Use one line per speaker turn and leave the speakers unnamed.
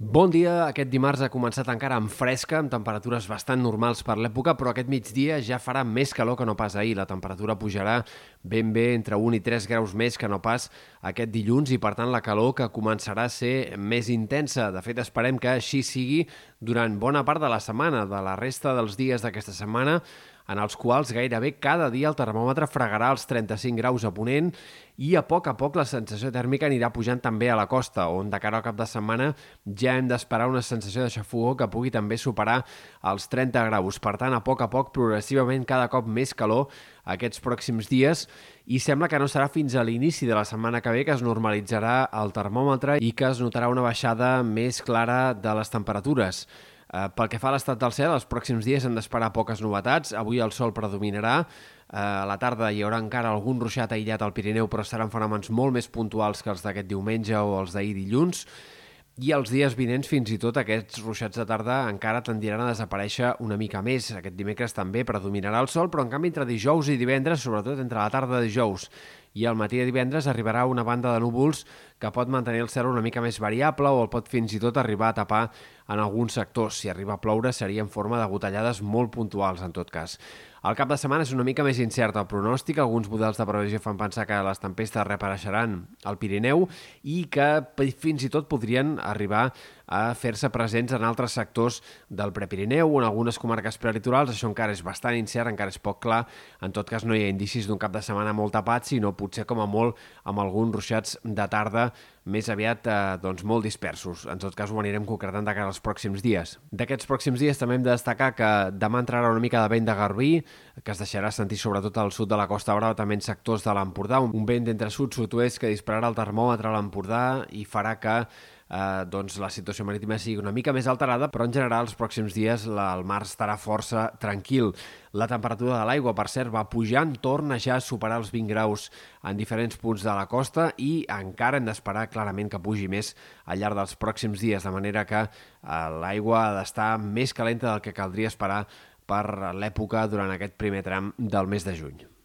Bon dia. Aquest dimarts ha començat encara amb fresca, amb temperatures bastant normals per l'època, però aquest migdia ja farà més calor que no pas ahir. La temperatura pujarà ben bé entre 1 i 3 graus més que no pas aquest dilluns i, per tant, la calor que començarà a ser més intensa. De fet, esperem que així sigui durant bona part de la setmana. De la resta dels dies d'aquesta setmana en els quals gairebé cada dia el termòmetre fregarà els 35 graus a Ponent i a poc a poc la sensació tèrmica anirà pujant també a la costa, on de cara al cap de setmana ja hem d'esperar una sensació de xafogó que pugui també superar els 30 graus. Per tant, a poc a poc, progressivament, cada cop més calor aquests pròxims dies i sembla que no serà fins a l'inici de la setmana que ve que es normalitzarà el termòmetre i que es notarà una baixada més clara de les temperatures. Eh, pel que fa a l'estat del cel, els pròxims dies hem d'esperar poques novetats. Avui el sol predominarà. Eh, a la tarda hi haurà encara algun ruixat aïllat al Pirineu, però seran fenòmens molt més puntuals que els d'aquest diumenge o els d'ahir dilluns. I els dies vinents, fins i tot, aquests ruixats de tarda encara tendiran a desaparèixer una mica més. Aquest dimecres també predominarà el sol, però en canvi entre dijous i divendres, sobretot entre la tarda de dijous i al matí de divendres arribarà una banda de núvols que pot mantenir el cel una mica més variable o el pot fins i tot arribar a tapar en alguns sectors. Si arriba a ploure seria en forma de gotellades molt puntuals, en tot cas. El cap de setmana és una mica més incert el pronòstic. Alguns models de previsió fan pensar que les tempestes reapareixeran al Pirineu i que fins i tot podrien arribar a fer-se presents en altres sectors del Prepirineu o en algunes comarques prelitorals. Això encara és bastant incert, encara és poc clar. En tot cas, no hi ha indicis d'un cap de setmana molt tapat, sinó potser com a molt amb alguns ruixats de tarda més aviat eh, doncs, molt dispersos. En tot cas, ho anirem concretant de cara als pròxims dies. D'aquests pròxims dies també hem de destacar que demà entrarà una mica de vent de garbí, que es deixarà sentir sobretot al sud de la Costa Brava, també en sectors de l'Empordà, un vent d'entre sud-sud-oest que dispararà el termòmetre a l'Empordà i farà que eh, doncs la situació marítima sigui una mica més alterada, però en general els pròxims dies la, el mar estarà força tranquil. La temperatura de l'aigua, per cert, va pujant, torna ja a superar els 20 graus en diferents punts de la costa i encara hem d'esperar clarament que pugi més al llarg dels pròxims dies, de manera que eh, l'aigua ha d'estar més calenta del que caldria esperar per l'època durant aquest primer tram del mes de juny.